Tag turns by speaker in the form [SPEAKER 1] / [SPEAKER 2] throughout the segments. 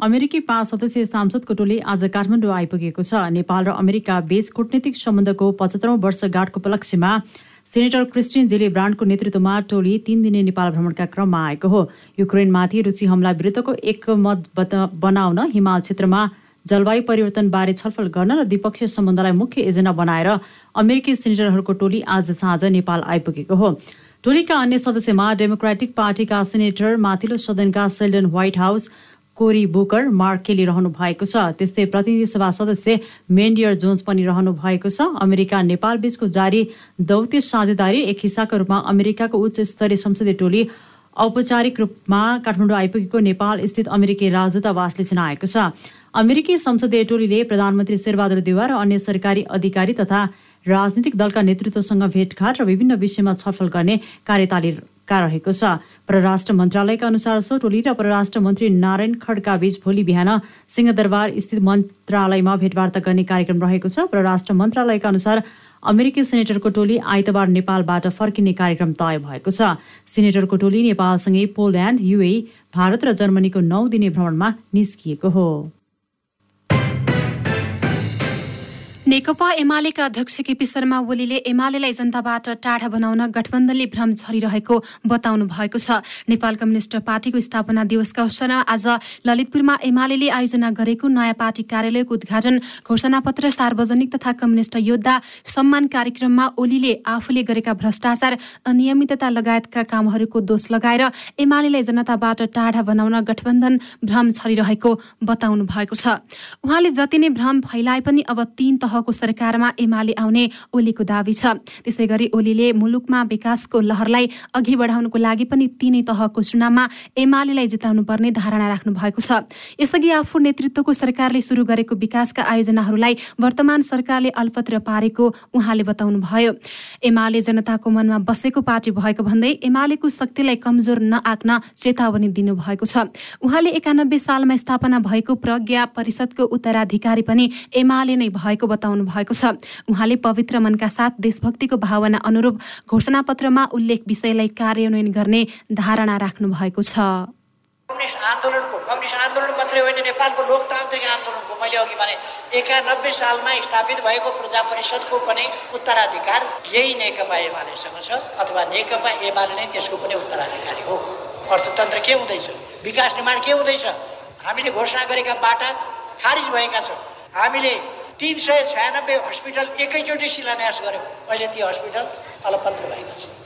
[SPEAKER 1] अमेरिकी पाँच सदस्यीय सांसदको टोली आज काठमाडौँ आइपुगेको छ। नेपाल र अमेरिका बीच कूटनीतिक सम्बन्धको पचहत्तरौं वर्षगाँठको उपलक्ष्यमा सेनेटर क्रिस्टिन जेली ब्रान्डको नेतृत्वमा टोली तीन दिने नेपाल भ्रमणका क्रममा आएको हो। युक्रेनमाथि रुसी हमला विरुद्धको एकमत बनाउन हिमाल क्षेत्रमा जलवायु परिवर्तनबारे छलफल गर्न र द्विपक्षीय सम्बन्धलाई मुख्य एजेन्डा बनाएर अमेरिकी सेनेटरहरूको टोली आज साँझ नेपाल आइपुगेको हो। टोलीका अन्य सदस्यमा डेमोक्रेटिक पार्टीका सेनेटर माथिल्लो सदनका Sheldon Whitehouse Cory Booker Mark Kelly रहनु भएको छ। त्यस्तै प्रतिनिधि सभा सदस्य मेन्डियर जोन्स पनि रहनु भएको छ। अमेरिका नेपाल बीचको जारी दौत्य साझेदारी एक हिस्साको रूपमा अमेरिकाको उच्च स्तरीय संसदीय टोली औपचारिक रूपमा काठमाडौँ आइपुगेको नेपाल स्थित अमेरिकी राजदूतावासले जनाएको छ। अमेरिकी संसदीय टोलीले प्रधानमन्त्री शेरबहादुर देवा र अन्य सरकारी अधिकारी तथा राजनीतिक दलका नेतृत्वसँग भेटघाट र विभिन्न विषयमा छलफल गर्ने रहेको छ। परराष्ट्र मन्त्रालयका अनुसार सो टोली र परराष्ट्र मन्त्री नारायण खड्का बीच भोलि बिहान सिंहदरबार स्थित मन्त्रालयमा भेटवार्ता गर्ने कार्यक्रम रहेको छ। परराष्ट्र मन्त्रालयका अनुसार अमेरिकी सेनेटरको टोली आइतबार नेपालबाट फर्किने कार्यक्रम तय भएको छ। सेनेटरको टोली नेपालसँगै पोल्यान्ड युए भारत र जर्मनीको नौ दिने भ्रमणमा निस्किएको हो।
[SPEAKER 2] नेकपा एमालेका अध्यक्ष केपी शर्मा ओलीले एमालेलाई जनताबाट टाढा बनाउन गठबन्धनले भ्रम छरिरहेको बताउनु भएको छ। नेपाल कम्युनिष्ट पार्टीको स्थापना दिवसका अवसरमा आज ललितपुरमा एमाले आयोजना गरेको नयाँ पार्टी कार्यालयको उद्घाटन घोषणापत्र सार्वजनिक तथा कम्युनिष्ट योद्धा सम्मान कार्यक्रममा ओलीले आफूले गरेका भ्रष्टाचार अनियमितता लगायतका कामहरूको दोष लगाएर एमालेलाई जनताबाट टाढा बनाउन गठबन्धन भ्रम छरिरहेको बताउनु भएको छ। उहाँले जति नै भ्रम फैलाए पनि अब तीन तहको सरकारमा एमाले आउने ओलीको दावी छ। त्यसै गरी ओलीले मुलुकमा विकासको लहरलाई अघि बढाउनको लागि पनि तीनै तहको चुनावमा एमालेलाई जिताउनु पर्ने धारणा राख्नु भएको छ। यसअघि आफू नेतृत्वको सरकारले सुरु गरेको विकासका आयोजनाहरूलाई वर्तमान सरकारले अल्पत्र पारेको उहाँले बताउनु भयो एमाले जनताको मनमा बसेको पार्टी भएको भन्दै एमालेको शक्तिलाई कमजोर नआक्न चेतावनी दिनुभएको छ। उहाँले एकानब्बे सालमा स्थापना भएको प्रज्ञा परिषदको उत्तराधिकारी पनि एमाले नै भएको बताउनु भएको छ। उहाँले पवित्र मनका साथ देशभक्तिको भावना अनुरूप घोषणापत्रमा उल्लेख विषयलाई कार्यान्वयन गर्ने धारणा राख्नु भएको छ।
[SPEAKER 3] आन्दोलनको कम्युनिस्ट आन्दोलन मात्रै होइन नेपालको लोकतान्त्रिक आन्दोलनको मैले अघि भने एकानब्बे सालमा स्थापित भएको प्रजा परिषदको पनि उत्तराधिकार यही नेकपा एमालेसँग छ अथवा नेकपा एमाले नै त्यसको पनि उत्तराधिकारी हो। अर्थतन्त्र के हुँदैछ? विकास निर्माण के हुँदैछ? हामीले घोषणा गरेका बाटा खारिज भएका छौँ हामीले तिन सय छयानब्बे हस्पिटल एकैचोटि शिलान्यास गऱ्यौँ अहिले ती हस्पिटल अलपत्र भएका छन्।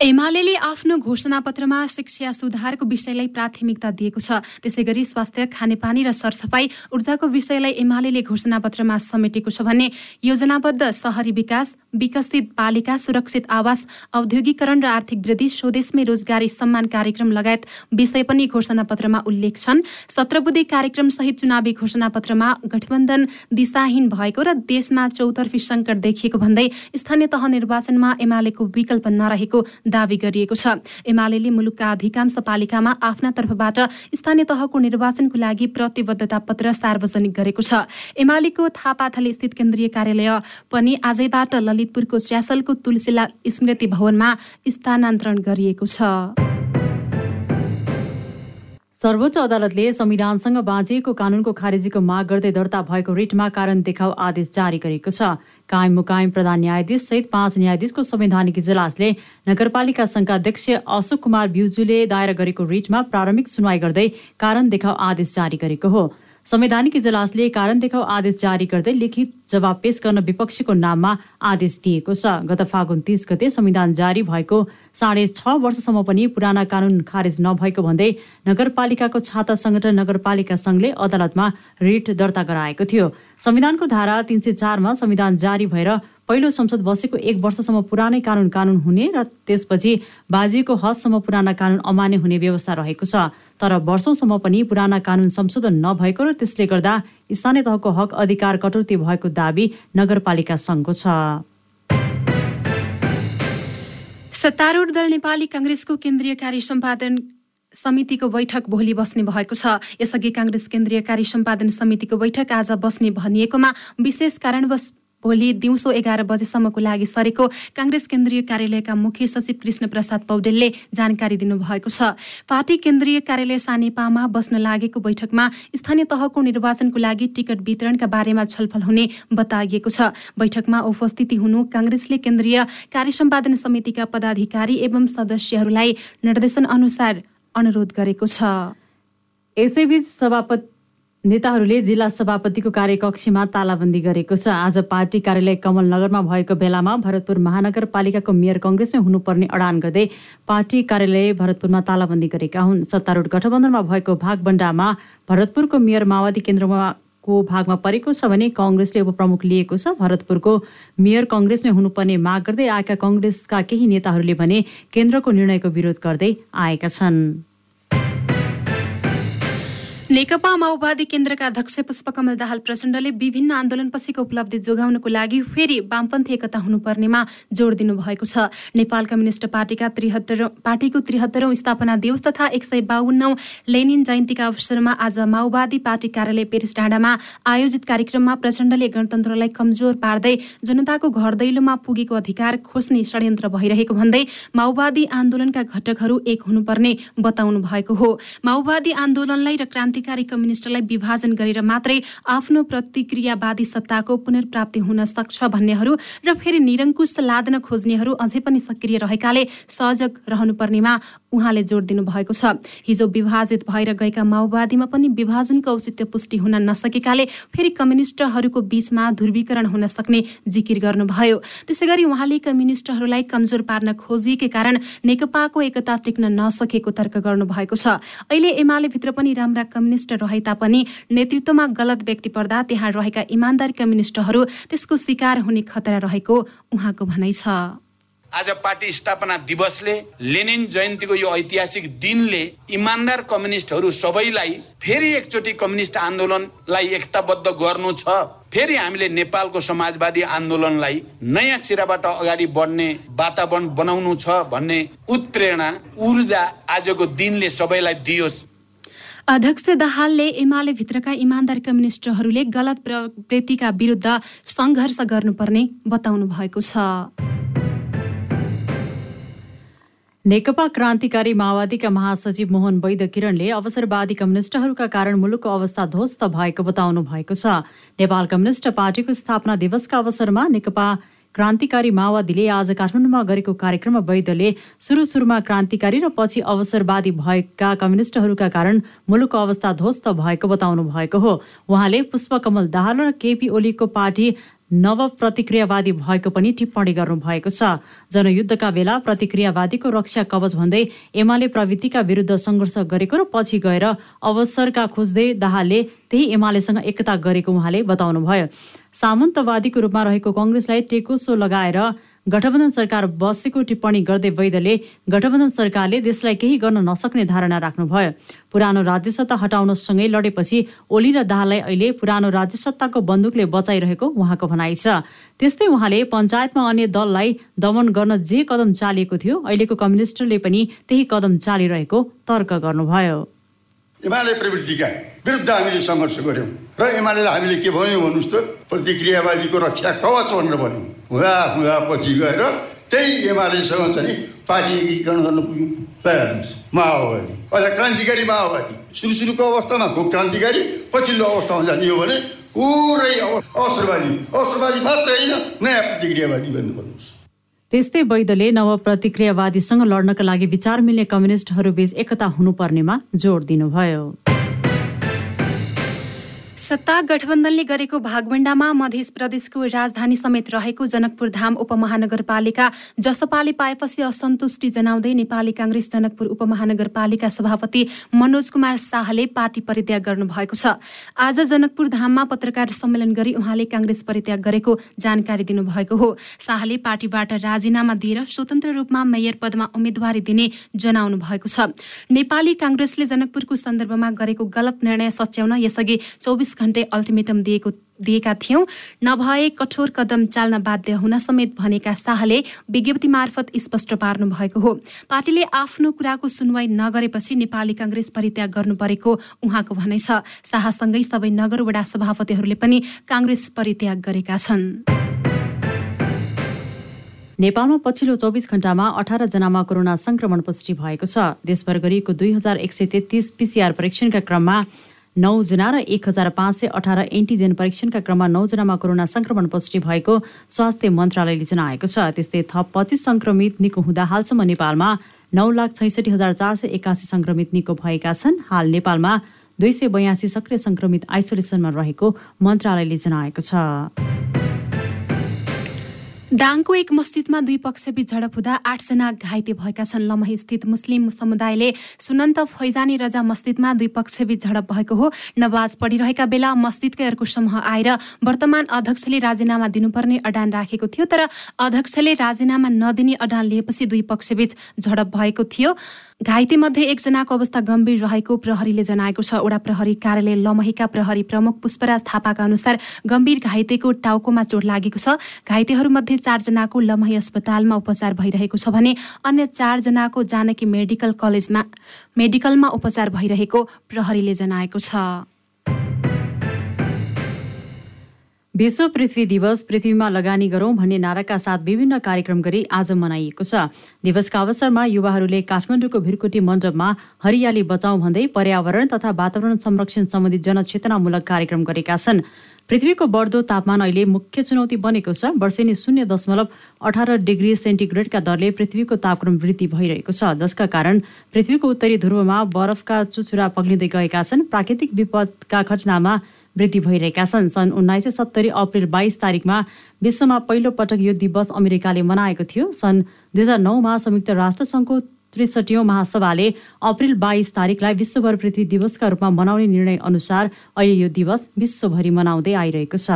[SPEAKER 2] एमाले आफ्नो घोषणापत्रमा शिक्षा सुधारको विषयलाई प्राथमिकता दिएको छ। त्यसै गरी स्वास्थ्य खानेपानी र सरसफाई ऊर्जाको विषयलाई एमाले घोषणापत्रमा समेटेको छ भने योजनाबद्ध सहरी विकास विकसित पालिका सुरक्षित आवास औद्योगिकरण र आर्थिक वृद्धि स्वदेशमै रोजगारी सम्मान कार्यक्रम लगायत विषय पनि घोषणापत्रमा उल्लेख छन्। सत्रबुद्धि कार्यक्रम सहित चुनावी घोषणापत्रमा गठबन्धन दिशाहीन भएको र देशमा चौतर्फी सङ्कट देखिएको भन्दै स्थानीय तह निर्वाचनमा एमालेको विकल्प नरहेको दावी गरिएको छ। एमाले मुलुकका अधिकांश पालिकामा आफ्ना तर्फबाट स्थानीय तहको निर्वाचनको लागि प्रतिबद्धता पत्र सार्वजनिक गरेको छ। एमालेको थापाथली स्थित केन्द्रीय कार्यालय पनि आजैबाट ललितपुरको च्यासलको तुलसीलाल स्मृति भवनमा स्थानान्तरण गरिएको छ।
[SPEAKER 1] सर्वोच्च अदालतले संविधानसँग बाँझिएको कानूनको खारेजीको माग गर्दै दर्ता भएको रिटमा कारण देखाउ आदेश जारी गरेको छ। कायम मुकायम प्रधान न्यायाधीश सहित पाँच न्यायाधीशको संवैधानिक इजलासले नगरपालिका संघका अध्यक्ष अशोक कुमार ब्युजूले दायर गरेको रिटमा प्रारम्भिक सुनवाई गर्दै कारण देखाउ आदेश जारी गरेको हो। संवैधानिक इजलासले कारण देखाउ आदेश जारी गर्दै लिखित जवाब पेश गर्न विपक्षीको नाममा आदेश दिएको छ। गत फागुन तीस गते संविधान जारी भएको साढे छ वर्षसम्म पनि पुराना कानून खारेज नभएको भन्दै नगरपालिकाको छाता संगठन नगरपालिका संघले अदालतमा रिट दर्ता गराएको थियो। संविधानको धारा तीन सय चारमा संविधान जारी भएर पहिलो संसद बसेको एक वर्षसम्म पुरानै कानुन कानुन हुने र त्यसपछि बाजिएको हदसम्म पुराना कानुन अमान्य हुने व्यवस्था रहेको छ। तर वर्षौंसम्म पनि पुराना कानुन संशोधन नभएको र त्यसले गर्दा स्थानीय तहको हक अधिकार कटौती भएको दावी नगरपालिका संघको छ।
[SPEAKER 2] सत्तारूढ दल नेपाली काङ्ग्रेसको केन्द्रीय कार्य सम्पादन समितिको बैठक भोलि बस्ने भएको छ। यसअघि काङ्ग्रेस केन्द्रीय कार्य सम्पादन समितिको बैठक आज बस्ने भनिएकोमा विशेष कारणवश भोलि दिउँसो एघार बजेसम्मको लागि सरेको काङ्ग्रेस केन्द्रीय कार्यालयका मुख्य सचिव कृष्ण प्रसाद पौडेलले जानकारी दिनुभएको छ। पार्टी केन्द्रीय कार्यालय सानेपामा बस्न लागेको बैठकमा स्थानीय तहको निर्वाचनको लागि टिकट वितरणका बारेमा छलफल हुने बताइएको छ। बैठकमा उपस्थिति हुनु काङ्ग्रेसले केन्द्रीय कार्य समितिका पदाधिकारी एवं सदस्यहरूलाई निर्देशन अनुसार अनुरोध गरेको छ।
[SPEAKER 1] यसैबीच सभापति नेताहरूले जिल्ला सभापतिको कार्यकक्षमा तालाबन्दी गरेको छ। आज पार्टी कार्यालय कमल नगरमा भएको बेलामा भरतपुर महानगरपालिकाको मेयर कङ्ग्रेसमै हुनुपर्ने अडान गर्दै पार्टी कार्यालय भरतपुरमा तालाबन्दी गरेका हुन्। सत्तारूढ गठबन्धनमा भएको भागबण्डामा भरतपुरको मेयर माओवादी केन्द्रमा को भागमा परेको छ भने कङ्ग्रेसले उपप्रमुख लिएको छ। भरतपुरको मेयर कङ्ग्रेसमै हुनुपर्ने माग गर्दै आएका कङ्ग्रेसका केही नेताहरूले भने केन्द्रको निर्णयको विरोध गर्दै आएका छन्।
[SPEAKER 2] नेकपा माओवादी केन्द्रका अध्यक्ष पुष्पकमल दाहाल प्रचण्डले विभिन्न आन्दोलनपछिको उपलब्धि जोगाउनको लागि फेरि वामपन्थी एकता हुनुपर्नेमा जोड दिनुभएको छ। नेपाल कम्युनिष्ट पार्टीका त्रिहत्तर पार्टीको त्रिहत्तरौं स्थापना दिवस तथा एक सय बाहन्नौ लेनिन जयन्तीका अवसरमा आज माओवादी पार्टी कार्यालय पेरिस डाँडामा आयोजित कार्यक्रममा प्रचण्डले गणतन्त्रलाई कमजोर पार्दै जनताको घर दैलोमा पुगेको अधिकार खोज्ने षड्यन्त्र भइरहेको भन्दै माओवादी आन्दोलनका घटकहरू एक हुनुपर्ने बताउनु भएको हो। माओवादी आन्दोलनलाई र क्रान्ति क्रान्तिकारी कम्युनिस्टलाई विभाजन गरेर मात्रै आफ्नो प्रतिक्रियावादी सत्ताको पुनर्प्राप्ति हुन सक्छ भन्नेहरू र फेरि निरङ्कुश लाद्न खोज्नेहरू अझै पनि सक्रिय रहेकाले सहजग रहनुपर्नेमा उहाँले जोड दिनु भएको छ। हिजो विभाजित भएर गएका माओवादीमा पनि विभाजनको औचित्य पुष्टि हुन नसकेकाले फेरि कम्युनिस्टहरूको बीचमा ध्रुवीकरण हुन सक्ने जिकिर गर्नुभयो। त्यसै गरी उहाँले कम्युनिस्टहरूलाई कमजोर पार्न खोजिएकै कारण नेकपाको एकता टिक्न नसकेको तर्क गर्नुभएको छ। अहिले एमाले भित्र पनि राम्रा कम्युनिस्ट रहे तापनि नेतृत्वमा गलत व्यक्ति पर्दा त्यहाँ रहेका इमान्दार कम्युनिस्टहरू त्यसको शिकार हुने खतरा रहेको उहाँको भनाइ छ।
[SPEAKER 4] आज पार्टी स्थापना दिवसले लेनिन जयन्तीको यो ऐतिहासिक दिनले इमान्दार कम्युनिस्टहरू सबैलाई फेरि एकचोटि कम्युनिस्ट आन्दोलनलाई एकताबद्ध गर्नु छ। फेरि हामीले नेपालको समाजवादी आन्दोलनलाई नयाँ सिराबाट अगाडि बढ्ने वातावरण बनाउनु छ भन्ने उत्प्रेरणा ऊर्जा आजको दिनले सबैलाई दियोस्।
[SPEAKER 2] अध्यक्ष दाहालले एमाले भित्रका इमान्दार कम्युनिस्टहरूले गलत प्रवृत्तिका विरुद्ध सङ्घर्ष गर्नुपर्ने बताउनु भएको छ।
[SPEAKER 1] नेकपा क्रान्तिकारी माओवादीका महासचिव मोहन वैद किरणले अवसरवादी कम्युनिस्टहरूका कारण मुलुकको अवस्था ध्वस्त भएको बताउनु भएको छ। नेपाल कम्युनिस्ट पार्टीको स्थापना दिवसका अवसरमा नेकपा क्रान्तिकारी माओवादीले आज काठमाडौँमा गरेको कार्यक्रममा वैद्यले सुरु सुरुमा क्रान्तिकारी र पछि अवसरवादी भएका कम्युनिस्टहरूका कारण मुलुकको अवस्था ध्वस्त भएको बताउनु भएको हो। उहाँले पुष्पकमल दाहाल र केपी ओलीको पार्टी नव प्रतिक्रियावादी भएको पनि टिप्पणी गर्नुभएको छ। जनयुद्धका बेला प्रतिक्रियावादीको रक्षा कवच भन्दै एमाले प्रवृत्तिका विरुद्ध सङ्घर्ष गरेको र पछि गएर अवसरका खोज्दै दाहालले त्यही एमालेसँग एकता गरेको उहाँले बताउनुभयो। सामन्तवादीको रूपमा रहेको कङ्ग्रेसलाई टेकोसो लगाएर गठबन्धन सरकार बसेको टिप्पणी गर्दै वैदले गठबन्धन सरकारले देशलाई केही गर्न नसक्ने धारणा राख्नुभयो। पुरानो राज्य सत्ता हटाउनसँगै लडेपछि ओली र दाहाललाई अहिले पुरानो राज्य सत्ताको बन्दुकले बचाइरहेको उहाँको भनाइ छ। त्यस्तै उहाँले पञ्चायतमा अन्य दललाई दमन गर्न जे कदम चालिएको थियो अहिलेको कम्युनिस्टले पनि त्यही कदम चालिरहेको तर्क गर्नुभयो।
[SPEAKER 5] एमाले प्रवृत्तिका विरुद्ध हामीले सङ्घर्ष गऱ्यौँ र एमालेलाई हामीले के भन्यौँ भन्नुहोस् त? प्रतिक्रियावादीको रक्षा कवच भनेर भन्यौँ। हुँदा हुँदा पछि गएर त्यही एमालेसँग चाहिँ पार्टी एकीकरण गर्न पुग्यौँ। तयार माओवादी। अझ क्रान्तिकारी माओवादी। सुरु सुरुको अवस्थामा खुब क्रान्तिकारी पछिल्लो अवस्थामा जाने हो भने पुरै अवसरवादी अवसरवादी मात्रै होइन नयाँ प्रतिक्रियावादी भन्नु भन्नुहोस्
[SPEAKER 1] त्यस्तै वैद्यले नव प्रतिक्रियावादीसँग लड्नका लागि विचार मिल्ने कम्युनिस्टहरूबीच एकता हुनुपर्नेमा जोड दिनुभयो।
[SPEAKER 2] सत्ता गठबन्धनले गरेको भागभण्डामा मध्य प्रदेशको राजधानी समेत रहेको जनकपुर धाम उपमहानगरपालिका जसपाले पाएपछि असन्तुष्टि जनाउँदै नेपाली काङ्ग्रेस जनकपुर उपमहानगरपालिका सभापति मनोज कुमार शाहले पार्टी परित्याग गर्नुभएको छ। आज जनकपुर धाममा पत्रकार सम्मेलन गरी उहाँले काङ्ग्रेस परित्याग गरेको जानकारी दिनुभएको हो। शाहले पार्टीबाट राजीनामा दिएर स्वतन्त्र रूपमा मेयर पदमा उम्मेद्वारी दिने जनाउनु भएको छ। नेपाली काङ्ग्रेसले जनकपुरको सन्दर्भमा गरेको गलत निर्णय सच्याउन यसअघि चौबिस चौबिस घण्टे अल्टिमेटम दिएको दिएका थियौं। नभए कठोर कदम चाल्न बाध्य हुन समेत भनेका शाहले विज्ञप्ति मार्फत स्पष्ट पार्नु भएको हो। पार्टीले आफ्नो कुराको सुनवाई नगरेपछि नेपाली काङ्ग्रेस परित्याग गर्नु परेको उहाँको भनाइ छ। शाहसँगै सबै नगर वडा सभापतिहरूले पनि काङ्ग्रेस परित्याग गरेका छन्।
[SPEAKER 1] नेपालमा पछिल्लो चौबिस घण्टामा अठार जनामा कोरोना संक्रमण पुष्टि भएको छ। देशभर गरिएको दुई हजार एक सय तेत्तिस पिसिआर परीक्षणका क्रममा नौजना र एक हजार पाँच सय अठार एन्टिजेन परीक्षणका क्रममा नौजनामा कोरोना संक्रमण पुष्टि भएको स्वास्थ्य मन्त्रालयले जनाएको छ। त्यस्तै थप पच्चिस संक्रमित निको हुँदा हालसम्म नेपालमा नौ लाख छैसठी हजार चार सय एकासी संक्रमित निको भएका छन्। हाल नेपालमा दुई सय बयासी सक्रिय संक्रमित आइसोलेसनमा रहेको मन्त्रालयले जनाएको छ।
[SPEAKER 2] दाङको एक मस्जिदमा दुई पक्षबीच झडप हुँदा आठजना घाइते भएका छन्। लमही स्थित मुस्लिम समुदायले सुनन्त फैजानी रजा मस्जिदमा दुई पक्षबीच झडप भएको हो। नवाज पढिरहेका बेला मस्जिदकै अर्को समूह आएर वर्तमान अध्यक्षले राजीनामा दिनुपर्ने अडान राखेको थियो तर अध्यक्षले राजीनामा नदिने अडान लिएपछि दुई पक्षबीच झडप भएको थियो। घाइतेमध्ये एकजनाको अवस्था गम्भीर रहेको प्रहरीले जनाएको छ। ओडा प्रहरी कार्यालय लमहीका प्रहरी प्रमुख पुष्पराज थापाका अनुसार गम्भीर घाइतेको टाउकोमा चोट लागेको छ। घाइतेहरूमध्ये चारजनाको लमही अस्पतालमा उपचार भइरहेको छ भने अन्य चारजनाको जानकी मेडिकल कलेजमा मेडिकलमा उपचार भइरहेको प्रहरीले जनाएको छ।
[SPEAKER 1] विश्व पृथ्वी दिवस पृथ्वीमा लगानी गरौं भन्ने नाराका साथ विभिन्न कार्यक्रम गरी आज मनाइएको छ। दिवसका अवसरमा युवाहरूले काठमाडौँको भिरकुटी मण्डपमा हरियाली बचाउँ भन्दै पर्यावरण तथा वातावरण संरक्षण सम्बन्धी जनचेतनामूलक कार्यक्रम गरेका छन्। पृथ्वीको बढ्दो तापमान अहिले मुख्य चुनौती बनेको छ। वर्षेनी शून्य दशमलव अठार डिग्री सेन्टिग्रेडका दरले पृथ्वीको तापक्रम वृद्धि भइरहेको छ जसका कारण पृथ्वीको उत्तरी ध्रुवमा बरफका चुचुरा पग्लिँदै गएका छन्। प्राकृतिक विपदका घटनामा वृद्धि भइरहेका छन्। सन् उन्नाइस सय सत्तरी अप्रेल बाइस तारिकमा विश्वमा पहिलो पटक यो दिवस अमेरिकाले मनाएको थियो। सन् दुई हजार नौमा संयुक्त राष्ट्रसङ्घको त्रिसठीौँ महासभाले अप्रेल बाइस तारिकलाई विश्वभर पृथ्वी दिवसका रूपमा मनाउने निर्णय अनुसार अहिले यो दिवस विश्वभरि मनाउँदै आइरहेको छ।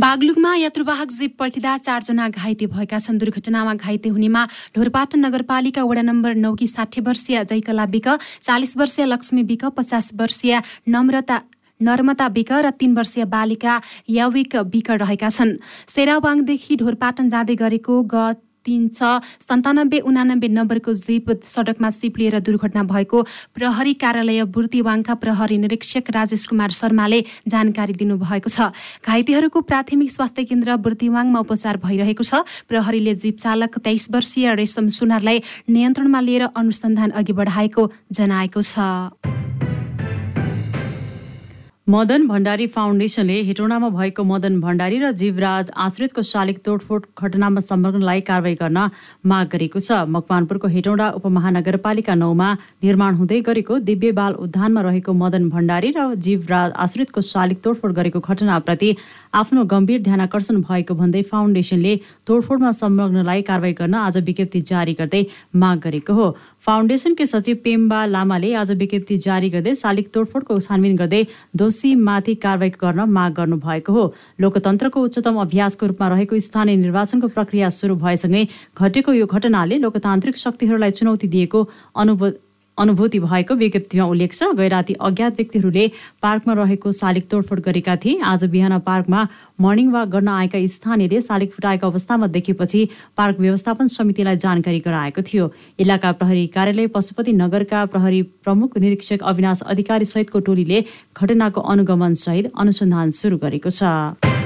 [SPEAKER 2] बागलुङमा यात्रुवाहक जीप पल्टिँदा चारजना घाइते भएका छन्। दुर्घटनामा घाइते हुनेमा ढोरपाटन नगरपालिका वडा नम्बर नौकी साठी वर्षीय जयकला विक चालिस वर्षीय लक्ष्मी विक पचास वर्षीय नम्रता नर्मता बिक र तीन वर्षीय बालिका याविक बिक रहेका छन्। सेरावाङदेखि ढोरपाटन जाँदै गरेको ग तिन छ सन्तानब्बे उनानब्बे नम्बरको जीप सडकमा सिप लिएर दुर्घटना भएको प्रहरी कार्यालय बुर्तिवाङका प्रहरी निरीक्षक राजेश कुमार शर्माले जानकारी दिनुभएको छ। घाइतेहरूको प्राथमिक स्वास्थ्य केन्द्र बुर्तिवाङमा उपचार भइरहेको छ। प्रहरीले जीप चालक तेइस वर्षीय रेशम सुनारलाई नियन्त्रणमा लिएर अनुसन्धान अघि बढाएको जनाएको छ।
[SPEAKER 1] मदन भण्डारी फाउन्डेसनले हेटौँडामा भएको मदन भण्डारी र जीवराज आश्रितको शालिक तोडफोड घटनामा संलग्नलाई कारवाही गर्न माग गरेको छ। मकवानपुरको हेटौँडा उपमहानगरपालिका नौमा निर्माण हुँदै गरेको दिव्य बाल उद्यानमा रहेको मदन भण्डारी र जीवराज आश्रितको शालिक तोडफोड गरेको घटनाप्रति आफ्नो गम्भीर ध्यानकर्षण भएको भन्दै फाउन्डेसनले तोडफोडमा संलग्नलाई कारवाही गर्न आज विज्ञप्ति जारी गर्दै माग गरेको हो। फाउन्डेसनकै सचिव पेम्बा लामाले आज विज्ञप्ति जारी गर्दै शालिक तोडफोडको छानबिन गर्दै दोषीमाथि कारवाही गर्न माग गर्नुभएको हो। लोकतन्त्रको उच्चतम अभ्यासको रूपमा रहेको स्थानीय निर्वाचनको प्रक्रिया सुरु भएसँगै घटेको यो घटनाले लोकतान्त्रिक शक्तिहरूलाई चुनौती दिएको अनुभव अनुभूति भएको विज्ञप्तिमा उल्लेख छ गैराती अज्ञात व्यक्तिहरूले पार्कमा रहेको शालिग तोडफोड गरेका थिए। आज बिहान पार्कमा मर्निङ वाक गर्न आएका स्थानीयले शालिग फुटाएको अवस्थामा देखेपछि पार्क व्यवस्थापन समितिलाई जानकारी गराएको थियो। इलाका प्रहरी कार्यालय पशुपति नगरका प्रहरी प्रमुख निरीक्षक अविनाश अधिकारी सहितको टोलीले घटनाको अनुगमन सहित अनुसन्धान सुरु गरेको छ।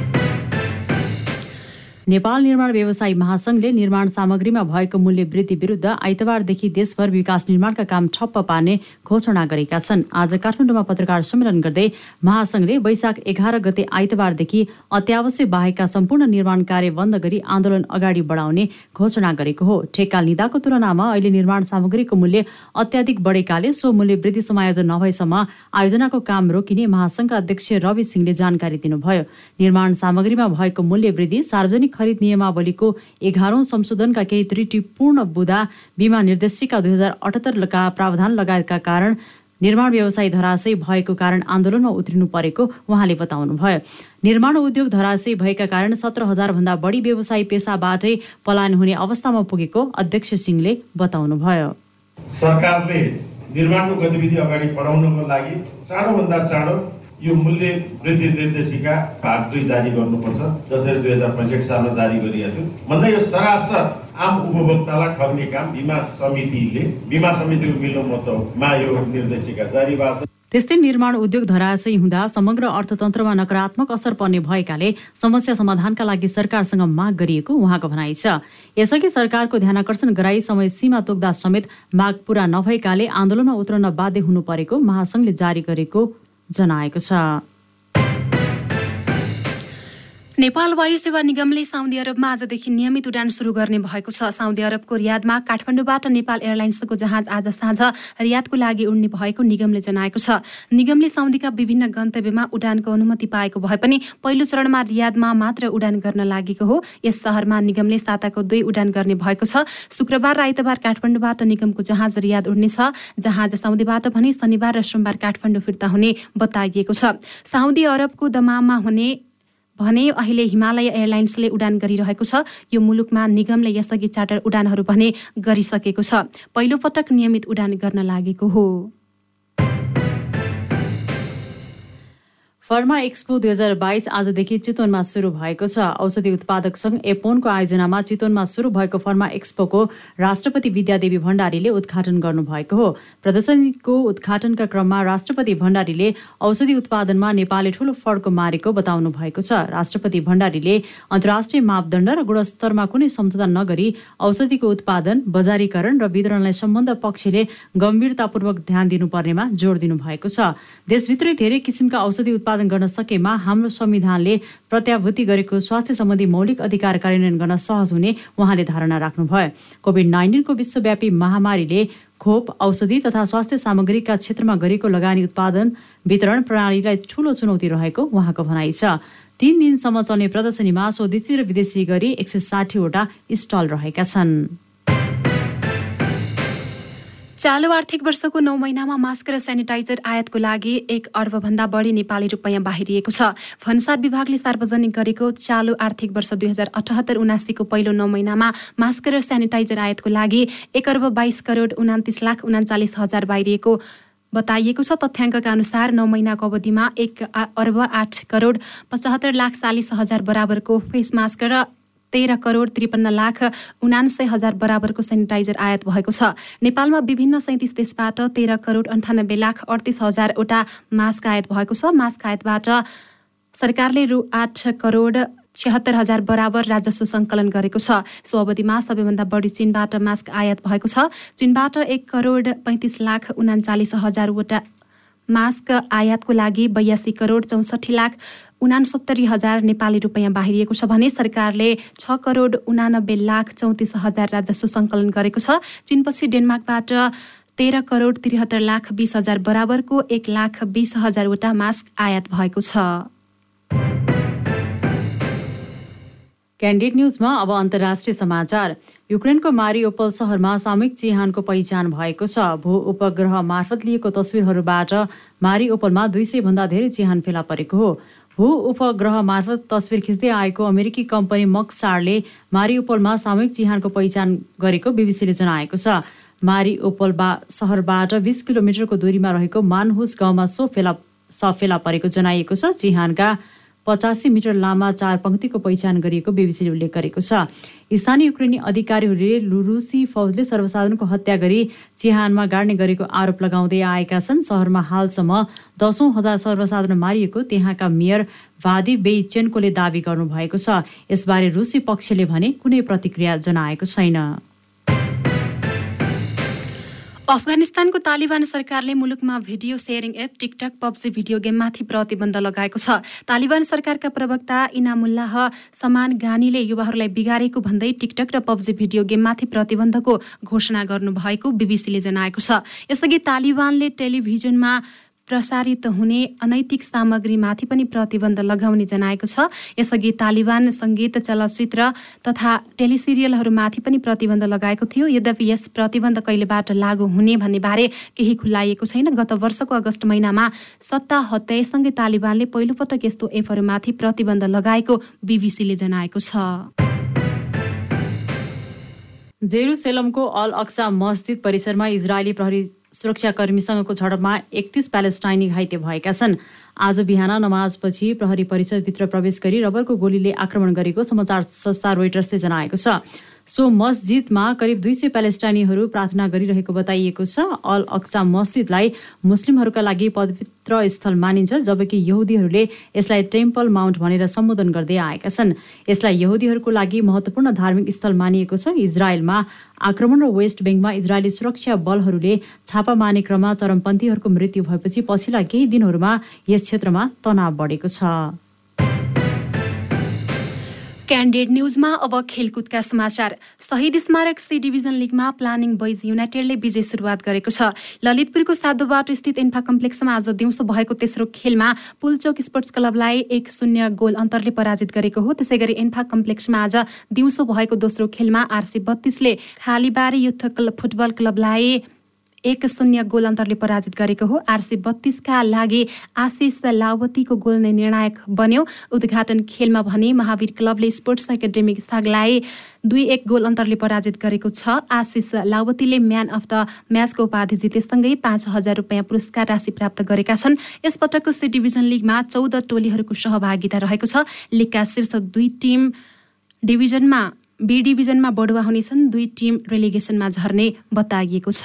[SPEAKER 1] नेपाल निर्माण व्यवसायी महासंघले निर्माण सामग्रीमा भएको मूल्य वृद्धि विरुद्ध आइतबारदेखि देशभर विकास निर्माणका काम ठप्प पार्ने घोषणा गरेका छन्। आज काठमाडौँमा पत्रकार सम्मेलन गर्दै महासंघले वैशाख एघार गते आइतबारदेखि अत्यावश्यक बाहेकका सम्पूर्ण निर्माण कार्य बन्द गरी आन्दोलन अगाडि बढाउने घोषणा गरेको हो। ठेक्का लिँदाको तुलनामा अहिले निर्माण सामग्रीको मूल्य अत्याधिक बढेकाले सो मूल्य वृद्धि समायोजन नभएसम्म आयोजनाको काम रोकिने महासंघका अध्यक्ष रवि सिंहले जानकारी दिनुभयो। निर्माण सामग्रीमा भएको मूल्य वृद्धि सार्वजनिक खरिद नियमावलीको एघारौं संशोधनका केही त्रुटिपूर्ण बुधा बिमा निर्देशिका दुई हजार अठहत्तरका प्रावधान लगायतका कारण निर्माण व्यवसाय धराशय भएको कारण आन्दोलनमा उत्रिनु परेको उहाँले बताउनुभयो। निर्माण उद्योग धराशय भएका कारण सत्र भन्दा बढी व्यवसायी पेसाबाटै पलायन हुने अवस्थामा पुगेको अध्यक्ष सिंहले बताउनुभयो।
[SPEAKER 6] सरकारले निर्माणको गतिविधि अगाडि बढाउनको लागि चाँडोभन्दा चाँडो यो मूल्य वृद्धि निर्देशिका भाग दुई जारी गर्नुपर्छ जसरी दुई हजार पैँसठी सालमा जारी गरिएको थियो। भन्दा यो सरासर आम उपभोक्तालाई ठग्ने काम बिमा समितिले बिमा समितिको मिल्नु मतमा यो निर्देशिका जारी भएको छ।
[SPEAKER 1] त्यस्तै निर्माण उद्योग धराशयी हुँदा समग्र अर्थतन्त्रमा नकारात्मक असर पर्ने भएकाले समस्या समाधानका लागि सरकारसँग माग गरिएको उहाँको भनाइ छ। यसअघि सरकारको ध्यानकर्षण गराई समय सीमा तोक्दा समेत माग पूरा नभएकाले आन्दोलनमा उत्रन बाध्य हुनु परेको महासंघले जारी गरेको जनाएको छ।
[SPEAKER 2] नेपाल वायु सेवा निगमले साउदी अरबमा आजदेखि नियमित उडान सुरु गर्ने भएको छ। साउदी अरबको रियादमा काठमाडौँबाट नेपाल एयरलाइन्सको जहाज आज साँझ रियादको लागि उड्ने भएको निगमले जनाएको छ। निगमले साउदीका विभिन्न गन्तव्यमा उडानको अनुमति पाएको भए पनि पहिलो चरणमा रियादमा मात्र उडान गर्न लागेको हो। यस सहरमा निगमले साताको दुई उडान गर्ने भएको छ। शुक्रबार र आइतबार काठमाडौँबाट निगमको जहाज रियाद उड्नेछ जहाज साउदीबाट भने शनिबार र सोमबार काठमाडौँ फिर्ता हुने बताइएको छ। साउदी अरबको दमामा हुने भने अहिले हिमालय एयरलाइन्सले उडान गरिरहेको छ। यो मुलुकमा निगमले यसअघि चार्टर उडानहरू भने गरिसकेको छ। पहिलो पटक नियमित उडान गर्न लागेको हो।
[SPEAKER 1] फर्मा एक्सपो दुई हजार बाइस आजदेखि चितवनमा सुरु भएको छ। औषधि उत्पादक संघ एपोनको आयोजनामा चितवनमा सुरु भएको फर्मा एक्सपोको राष्ट्रपति विद्यादेवी भण्डारीले उद्घाटन गर्नुभएको हो। प्रदर्शनीको उद्घाटनका क्रममा राष्ट्रपति भण्डारीले औषधि उत्पादनमा नेपालले ठूलो फड्को मारेको बताउनु भएको छ। राष्ट्रपति भण्डारीले अन्तर्राष्ट्रिय मापदण्ड र गुणस्तरमा कुनै सम्झौता नगरी औषधिको उत्पादन बजारीकरण र वितरणलाई सम्बन्ध पक्षले गम्भीरतापूर्वक ध्यान दिनुपर्नेमा जोड दिनु भएको छ। देशभित्रै धेरै किसिमका औषधि उत्पादन उत्पादन गर्न सकेमा हाम्रो संविधानले प्रत्याभूति गरेको स्वास्थ्य सम्बन्धी मौलिक अधिकार कार्यान्वयन गर्न सहज हुने उहाँले धारणा राख्नुभयो। कोभिड नाइन्टिनको विश्वव्यापी महामारीले खोप औषधि तथा स्वास्थ्य सामग्रीका क्षेत्रमा गरेको लगानी उत्पादन वितरण प्रणालीलाई ठूलो चुनौती रहेको उहाँको भनाइ छ। तीन दिनसम्म चल्ने प्रदर्शनीमा स्वदेशी र विदेशी गरी एक सय साठीवटा स्टल रहेका छन्।
[SPEAKER 2] चालु आर्थिक वर्षको नौ महिनामा मास्क र सेनिटाइजर आयातको लागि एक अर्बभन्दा बढी नेपाली रुपियाँ बाहिरिएको छ। भन्सार विभागले सार्वजनिक गरेको चालु आर्थिक वर्ष दुई हजार अठहत्तर उनासीको पहिलो नौ महिनामा मास्क र सेनिटाइजर आयातको लागि एक अर्ब बाइस करोड उनातिस लाख उनाचालिस हजार बाहिरिएको बताइएको छ। तथ्याङ्कका अनुसार नौ महिनाको अवधिमा एक अर्ब आठ करोड पचहत्तर लाख चालिस हजार बराबरको फेस मास्क र तेह्र करोड त्रिपन्न लाख उनान्सय हजार बराबरको सेनिटाइजर आयात भएको छ। नेपालमा विभिन्न सैतिस देशबाट तेह्र करोड अन्ठानब्बे लाख अडतिस हजारवटा मास्क आयात भएको छ। मास्क आयातबाट सरकारले रु आठ करोड छिहत्तर हजार बराबर राजस्व सङ्कलन गरेको छ। सो अवधिमा सबैभन्दा बढी चीनबाट मास्क आयात भएको छ। चीनबाट एक करोड पैँतिस लाख उनाचालिस हजारवटा मास्क आयातको लागि बयासी करोड चौसठी लाख उनासत्तरी हजार नेपाली रुपियाँ बाहिरिएको छ भने सरकारले छ करोड उनानब्बे लाख चौतिस हजार राजस्व सङ्कलन गरेको छ। चीनपछि डेनमार्कबाट तेह्र करोड त्रिहत्तर लाख बिस हजार बराबरको एक लाख बिस हजारवटा मास्क आयात भएको छ।
[SPEAKER 1] क्यान्डिड न्युजमा अब अन्तर्राष्ट्रिय समाचार। युक्रेनको मारिओपल सहरमा सामूहिक चिहानको पहिचान भएको छ। भू उपग्रह मार्फत लिएको तस्विरहरूबाट मारिओपलमा दुई सय भन्दा धेरै चिहान फेला परेको हो। भू उपग्रह मार्फत तस्विर खिच्दै आएको अमेरिकी कम्पनी मक्सारले मारिउपोलमा सामूहिक चिहानको पहिचान गरेको बिबिसीले जनाएको छ। मारिओपोलबा सहरबाट बिस किलोमिटरको दूरीमा रहेको मानहुस गाउँमा सो फेला सफेला परेको जनाइएको छ। चिहानका पचासी मिटर लामा चार पङ्क्तिको पहिचान गरिएको बिबिसीले उल्लेख गरेको छ। स्थानीय युक्रेनी अधिकारीहरूले रुसी फौजले सर्वसाधारणको हत्या गरी चिहानमा गाड्ने गरेको आरोप लगाउँदै आएका छन्। सहरमा हालसम्म दसौँ हजार सर्वसाधारण मारिएको त्यहाँका मेयर भादी बेइचेन्कोले दावी गर्नुभएको छ। यसबारे रुसी पक्षले भने कुनै प्रतिक्रिया जनाएको छैन।
[SPEAKER 2] अफगानिस्तानको तालिबान सरकारले मुलुकमा video sharing app TikTok PUBG video गेममाथि प्रतिबन्ध लगाएको छ। तालिबान सरकारका प्रवक्ता इनामुल्लाह समान गानीले युवाहरूलाई बिगारेको भन्दै टिकटक र पब्जी भिडियो गेममाथि प्रतिबन्धको घोषणा गर्नुभएको बिबिसीले जनाएको छ। यसअघि तालिबानले टेलिभिजनमा प्रसारित हुने अनैतिक सामग्रीमाथि पनि प्रतिबन्ध लगाउने जनाएको छ। यसअघि तालिबान सङ्गीत चलचित्र तथा टेलिसिरियलहरूमाथि पनि प्रतिबन्ध लगाएको थियो। यद्यपि यस प्रतिबन्ध कहिलेबाट लागू हुने भन्ने बारे केही खुलाइएको छैन। गत वर्षको अगस्त महिनामा सत्ता हत्यासँगै तालिबानले पहिलोपटक यस्तो एपहरूमाथि प्रतिबन्ध लगाएको बिबिसीले जनाएको छ।
[SPEAKER 1] जेरुसेलमको अल अक्सा मस्जिद परिसरमा इजरायली प्रहरी सुरक्षाकर्मीसँगको झडपमा एकतिस प्यालेस्टाइनी घाइते भएका छन्। आज बिहान नमाजपछि प्रहरी परिषदभित्र प्रवेश गरी रबरको गोलीले आक्रमण गरेको समाचार संस्था रोइटर्सले जनाएको छ। सो मस्जिदमा करिब दुई सय प्यालेस्टाइनीहरू प्रार्थना गरिरहेको बताइएको छ। अल अक्सा मस्जिदलाई मुस्लिमहरूका लागि पवित्र स्थल मानिन्छ जबकि यहुदीहरूले यसलाई टेम्पल माउन्ट भनेर सम्बोधन गर्दै आएका छन्। यसलाई यहुदीहरूको लागि महत्त्वपूर्ण धार्मिक स्थल मानिएको छ। इजरायलमा आक्रमण र वेस्ट ब्याङ्कमा इजरायली सुरक्षा बलहरूले छापा मार्ने क्रममा चरमपन्थीहरूको मृत्यु भएपछि पछिल्ला केही दिनहरूमा यस क्षेत्रमा तनाव बढेको छ।
[SPEAKER 2] क्यान्डेड न्युजमा अब खेलकुदका समाचार। शहीद स्मारक सी डिभिजन लिगमा प्लानिङ बोइज युनाइटेडले विजय सुरुवात गरेको छ। ललितपुरको साधुबाट स्थित इन्फा कम्प्लेक्समा आज दिउँसो भएको तेस्रो खेलमा पुलचोक स्पोर्ट्स क्लबलाई एक शून्य गोल अन्तरले पराजित गरेको हो। त्यसै गरी इन्फा कम्प्लेक्समा आज दिउँसो भएको दोस्रो खेलमा आरसी बत्तीसले खालीबारी युथ क्लब फुटबल क्लबलाई एक शून्य गोल अन्तरले पराजित गरेको हो। आरसी बत्तीसका लागि आशिष लावतीको गोल नै निर्णायक बन्यो। उद्घाटन खेलमा भने महावीर क्लबले स्पोर्ट्स एकाडेमिक सागलाई दुई एक गोल अन्तरले पराजित गरेको छ। आशिष लावतीले म्यान अफ द म्याचको उपाधि जितेसँगै पाँच हजार रुपियाँ पुरस्कार राशि प्राप्त गरेका छन्। यसपटकको सी डिभिजन लिगमा चौध टोलीहरूको सहभागिता रहेको छ। लिगका शीर्ष दुई टिम डिभिजनमा बी डिभिजनमा बढुवा हुनेछन्। दुई टिम रेलिगेसनमा झर्ने बताइएको छ।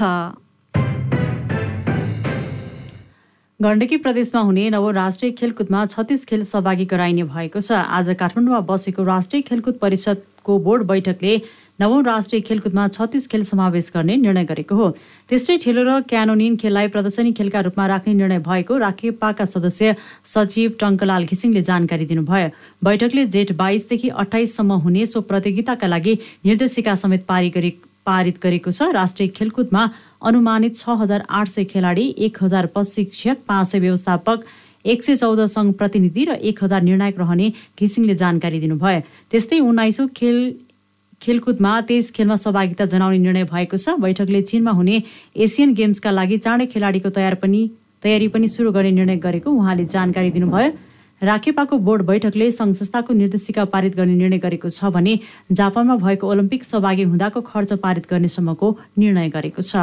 [SPEAKER 1] गण्डकी प्रदेशमा हुने नव राष्ट्रिय खेलकुदमा छत्तिस खेल सहभागी गराइने भएको छ। आज काठमाडौँमा बसेको राष्ट्रिय खेलकुद परिषदको बोर्ड बैठकले नवौं राष्ट्रिय खेलकुदमा छत्तिस खेल समावेश गर्ने निर्णय गरेको हो। त्यस्तै ठेलो र क्यानोनिन खेललाई प्रदर्शनी खेलका रूपमा राख्ने निर्णय भएको राखेपाका सदस्य सचिव टङ्कलाल घिसिङले जानकारी दिनुभयो। बैठकले जेठ बाइसदेखि अठाइससम्म हुने सो प्रतियोगिताका लागि निर्देशिका समेत पारित गरेको छ। राष्ट्रिय खेलकुदमा अनुमानित छ हजार आठ सय खेलाडी एक हजार प्रशिक्षक पाँच सय व्यवस्थापक एक सय चौध सङ्घ प्रतिनिधि र एक हजार निर्णायक रहने घिसिङले जानकारी दिनुभयो। त्यस्तै उन्नाइसौँ खेल खेलकुदमा तेइस खेलमा सहभागिता जनाउने निर्णय भएको छ। बैठकले चीनमा हुने एसियन गेम्सका लागि चाँडै खेलाडीको तयार पनि तयारी पनि सुरु गर्ने निर्णय गरेको उहाँले जानकारी दिनुभयो। राखेपाको बोर्ड बैठकले सङ्घ संस्थाको निर्देशिका पारित गर्ने निर्णय गरेको छ भने जापानमा भएको ओलम्पिक सहभागी हुँदाको खर्च पारित गर्नेसम्मको निर्णय गरेको छ।